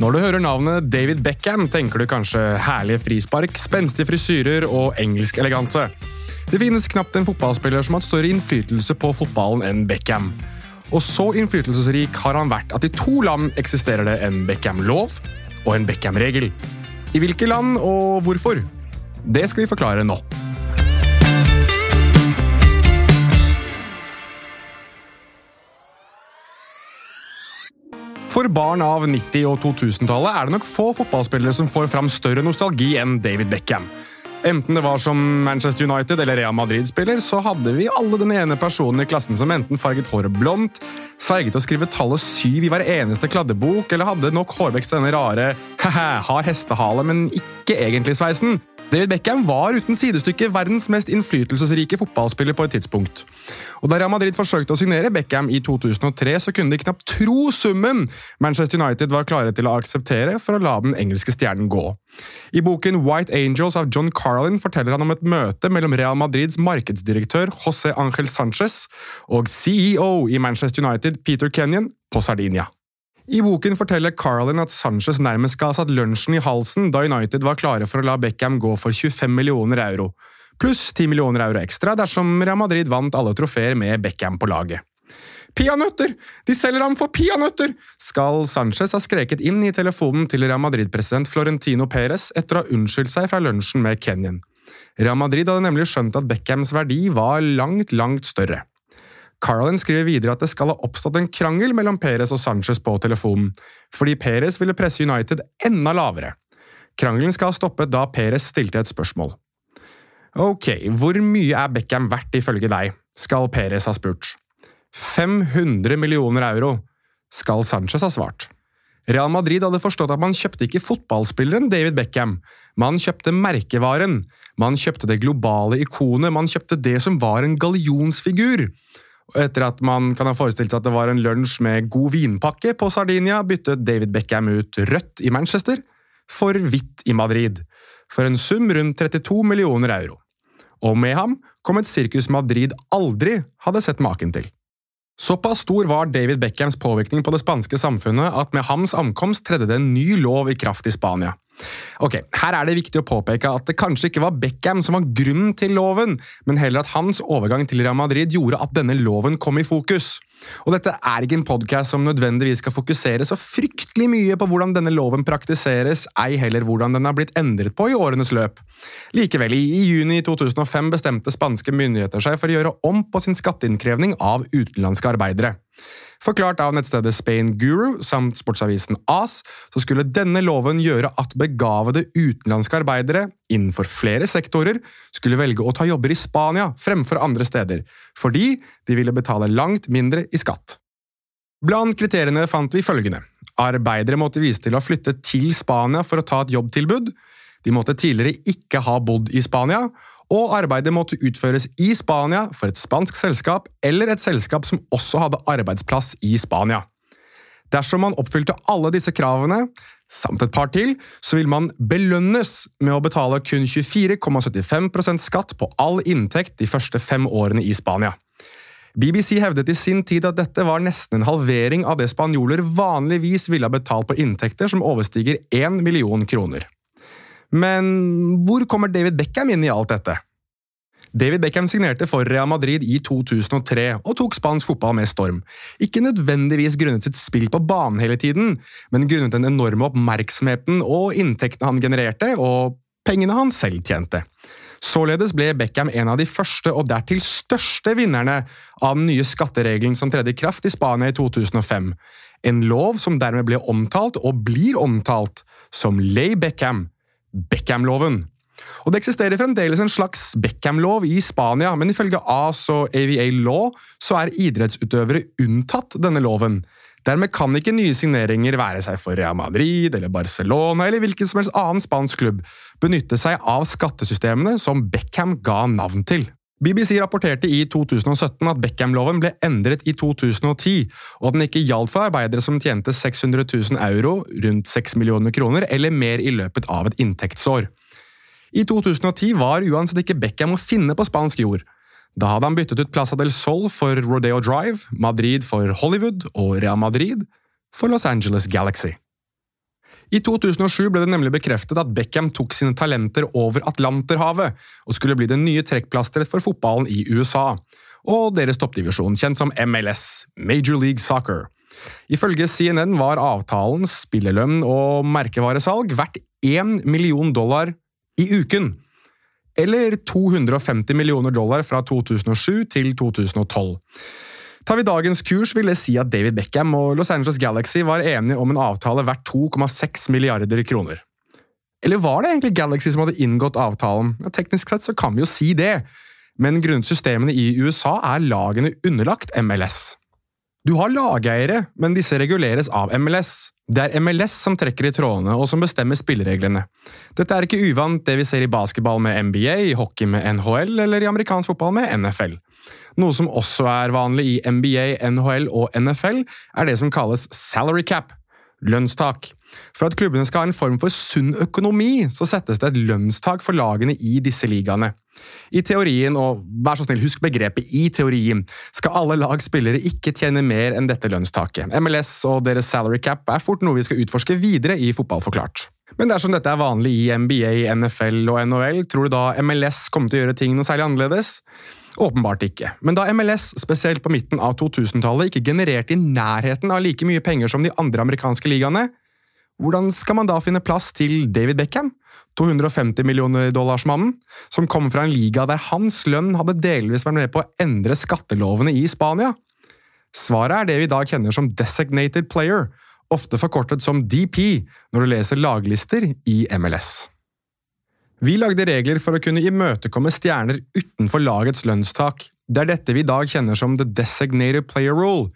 Når du hører navnet David Beckham, tenker du kanskje herlige frispark, spenstige frisyrer og engelsk eleganse. Det finnes knapt en fotballspiller som har hatt større innflytelse på fotballen enn Beckham. Og så innflytelsesrik har han vært at i to land eksisterer det en Beckham-lov og en Beckham-regel. I hvilke land og hvorfor? Det skal vi forklare nå. For barn av 90- og 2000-tallet er det nok få fotballspillere som får fram større nostalgi enn David Beckham. Enten det var som Manchester United eller Real Madrid-spiller, så hadde vi alle den ene personen i klassen som enten farget håret blondt, sverget å skrive tallet syv i hver eneste kladdebok, eller hadde nok hårvekst til denne rare «haha, har hestehale, men ikke egentlig-sveisen. David Beckham var uten sidestykke verdens mest innflytelsesrike fotballspiller på et tidspunkt. Og Da Real Madrid forsøkte å signere Beckham i 2003, så kunne de knapt tro summen Manchester United var klare til å akseptere for å la den engelske stjernen gå. I boken White Angels av John Carlin forteller han om et møte mellom Real Madrids markedsdirektør José Ángel Sánchez og CEO i Manchester United Peter Kenyon på Sardinia. I boken forteller Carlin at Sanchez nærmest skal ha satt lunsjen i halsen da United var klare for å la Beckham gå for 25 millioner euro, pluss 10 millioner euro ekstra dersom Real Madrid vant alle trofeer med Beckham på laget. Peanøtter! De selger ham for peanøtter! skal Sanchez ha skreket inn i telefonen til Real Madrid-president Florentino Perez etter å ha unnskyldt seg fra lunsjen med Kenyan. Real Madrid hadde nemlig skjønt at Beckhams verdi var langt, langt større. Carlin skriver videre at det skal ha oppstått en krangel mellom Perez og Sanchez på telefonen, fordi Perez ville presse United enda lavere. Krangelen skal ha stoppet da Perez stilte et spørsmål. Ok, hvor mye er Beckham verdt ifølge deg, skal Perez ha spurt. 500 millioner euro, skal Sanchez ha svart. Real Madrid hadde forstått at man kjøpte ikke fotballspilleren David Beckham, man kjøpte merkevaren, man kjøpte det globale ikonet, man kjøpte det som var en gallionsfigur. Etter at man kan ha forestilt seg at det var en lunsj med god vinpakke på Sardinia, byttet David Beckham ut rødt i Manchester for hvitt i Madrid, for en sum rundt 32 millioner euro. Og med ham kom et sirkus Madrid aldri hadde sett maken til. Såpass stor var David Beckhams påvirkning på det spanske samfunnet at med hans ankomst tredde det en ny lov i kraft i Spania. Ok, Her er det viktig å påpeke at det kanskje ikke var Beckham som var grunnen til loven, men heller at hans overgang til Real Madrid gjorde at denne loven kom i fokus. Og dette er ikke en podkast som nødvendigvis skal fokusere så fryktelig mye på hvordan denne loven praktiseres, ei heller hvordan den har blitt endret på i årenes løp. Likevel, i juni 2005 bestemte spanske myndigheter seg for å gjøre om på sin skatteinnkrevning av utenlandske arbeidere. Forklart av nettstedet Spain Guru samt sportsavisen AS, så skulle denne loven gjøre at begavede utenlandske arbeidere innenfor flere sektorer skulle velge å ta jobber i Spania fremfor andre steder, fordi de ville betale langt mindre i skatt. Blant kriteriene fant vi følgende. Arbeidere måtte vise til å flytte til Spania for å ta et jobbtilbud. De måtte tidligere ikke ha bodd i Spania, og arbeidet måtte utføres i Spania for et spansk selskap eller et selskap som også hadde arbeidsplass i Spania. Dersom man oppfylte alle disse kravene, samt et par til, så vil man belønnes med å betale kun 24,75% skatt på all inntekt de første fem årene i Spania. BBC hevdet i sin tid at dette var nesten en halvering av det spanjoler vanligvis ville ha betalt på inntekter som overstiger 1 million kroner. Men hvor kommer David Beckham inn i alt dette? David Beckham signerte for Real Madrid i 2003 og tok spansk fotball med storm. Ikke nødvendigvis grunnet sitt spill på banen hele tiden, men grunnet den enorme oppmerksomheten og inntektene han genererte, og pengene han selv tjente. Således ble Beckham en av de første og dertil største vinnerne av den nye skatteregelen som tredde i kraft i Spania i 2005. En lov som dermed ble omtalt, og blir omtalt, som Lay Beckham, Beckham-loven. Og Det eksisterer fremdeles en slags Beckham-lov i Spania, men ifølge AS og AVA Law så er idrettsutøvere unntatt denne loven. Dermed kan ikke nye signeringer, være seg for Real Madrid eller Barcelona eller hvilken som helst annen spansk klubb, benytte seg av skattesystemene som Beckham ga navn til. BBC rapporterte i 2017 at Beckham-loven ble endret i 2010, og at den ikke gjaldt for arbeidere som tjente 600 000 euro, rundt 6 millioner kroner, eller mer i løpet av et inntektsår. I 2010 var uansett ikke Beckham å finne på spansk jord. Da hadde han byttet ut Plaza del Sol for Rodeo Drive, Madrid for Hollywood og Real Madrid for Los Angeles Galaxy. I 2007 ble det nemlig bekreftet at Beckham tok sine talenter over Atlanterhavet og skulle bli det nye trekkplasteret for fotballen i USA, og deres toppdivisjon, kjent som MLS, Major League Soccer. Ifølge CNN var avtalens spillelønn og merkevaresalg verdt 1 million dollar i uken, eller 250 millioner dollar fra 2007 til 2012. Tar vi dagens kurs, vil det si at David Beckham og Los Angeles Galaxy var enige om en avtale verdt 2,6 milliarder kroner. Eller var det egentlig Galaxy som hadde inngått avtalen? Ja, teknisk sett så kan vi jo si det, men grunnet systemene i USA er lagene underlagt MLS. Du har lageiere, men disse reguleres av MLS. Det er MLS som trekker i trådene og som bestemmer spillereglene. Dette er ikke uvant det vi ser i basketball med NBA, i hockey med NHL eller i amerikansk fotball med NFL. Noe som også er vanlig i NBA, NHL og NFL, er det som kalles salary cap, lønnstak. For at klubbene skal ha en form for sunn økonomi, så settes det et lønnstak for lagene i disse ligaene. I teorien, og vær så snill, husk begrepet i teorien, skal alle lag spillere ikke tjene mer enn dette lønnstaket. MLS og deres salary cap er fort noe vi skal utforske videre i Fotball forklart. Men dersom dette er vanlig i NBA, NFL og NHL, tror du da MLS kommer til å gjøre ting noe særlig annerledes? Åpenbart ikke. Men da MLS, spesielt på midten av 2000-tallet, ikke genererte i nærheten av like mye penger som de andre amerikanske ligaene, hvordan skal man da finne plass til David Beckham, 250 millioner dollars-mannen, som kom fra en liga der hans lønn hadde delvis vært med på å endre skattelovene i Spania? Svaret er det vi i dag kjenner som designated player, ofte forkortet som DP når du leser laglister i MLS. Vi lagde regler for å kunne imøtekomme stjerner utenfor lagets lønnstak. Det er dette vi i dag kjenner som the designated player rule,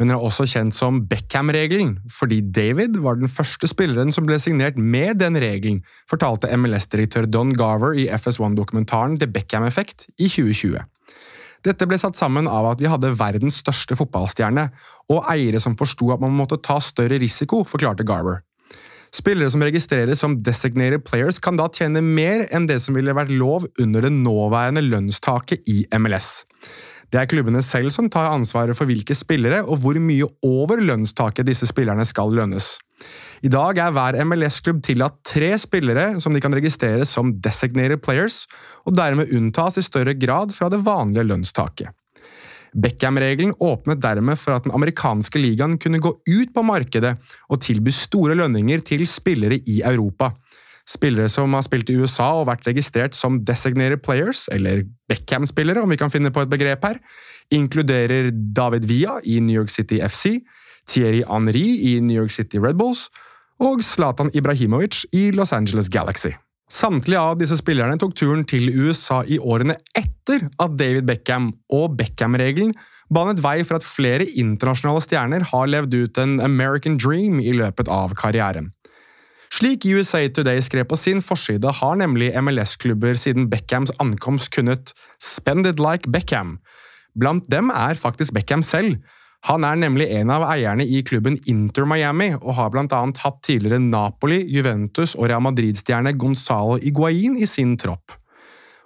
men den er også kjent som Beckham-regelen, fordi David var den første spilleren som ble signert med den regelen, fortalte MLS-direktør Don Garver i FS1-dokumentaren The Beckham Effect i 2020. Dette ble satt sammen av at vi hadde verdens største fotballstjerne, og eiere som forsto at man måtte ta større risiko, forklarte Garver. Spillere som registreres som designated players, kan da tjene mer enn det som ville vært lov under det nåværende lønnstaket i MLS. Det er klubbene selv som tar ansvaret for hvilke spillere og hvor mye over lønnstaket disse spillerne skal lønnes. I dag er hver MLS-klubb tillatt tre spillere som de kan registrere som designated players, og dermed unntas i større grad fra det vanlige lønnstaket. Beckham-regelen åpnet dermed for at den amerikanske ligaen kunne gå ut på markedet og tilby store lønninger til spillere i Europa. Spillere som har spilt i USA og vært registrert som designated players, eller Beckham-spillere, om vi kan finne på et begrep her, inkluderer David Villa i New York City FC, Thierry Henry i New York City Red Bulls og Zlatan Ibrahimovic i Los Angeles Galaxy. Samtlige av disse spillerne tok turen til USA i årene etter at David Beckham og Beckham-regelen banet vei for at flere internasjonale stjerner har levd ut en American dream i løpet av karrieren. Slik USA Today skrev på sin forside, har nemlig MLS-klubber siden Beckhams ankomst kunnet «spend it like Beckham». Blant dem er faktisk Beckham selv, han er nemlig en av eierne i klubben Inter Miami, og har blant annet hatt tidligere Napoli, Juventus og Real Madrid-stjerne Gonzalo Iguain i sin tropp.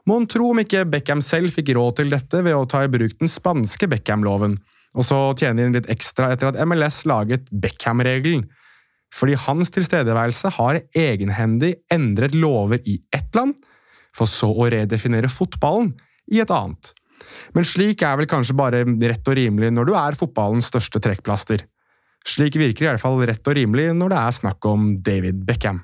Mon tro om ikke Beckham selv fikk råd til dette ved å ta i bruk den spanske Beckham-loven, og så tjene inn litt ekstra etter at MLS laget Beckham-regelen. Fordi hans tilstedeværelse har egenhendig endret lover i ett land, for så å redefinere fotballen i et annet. Men slik er vel kanskje bare rett og rimelig når du er fotballens største trekkplaster. Slik virker i hvert fall rett og rimelig når det er snakk om David Beckham.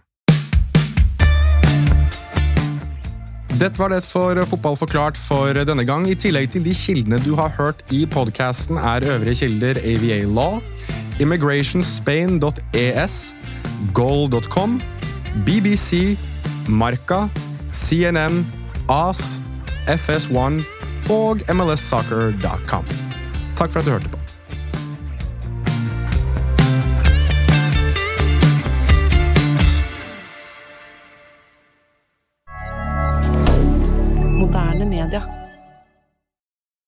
Dette var det for Fotball forklart for denne gang. I tillegg til de kildene du har hørt i podkasten, er øvrige kilder AVA Law, immigrationspain.es, goal.com, BBC, Marca, CNN, AS, FS1 og mlssoccer.com. Takk for at du hørte på.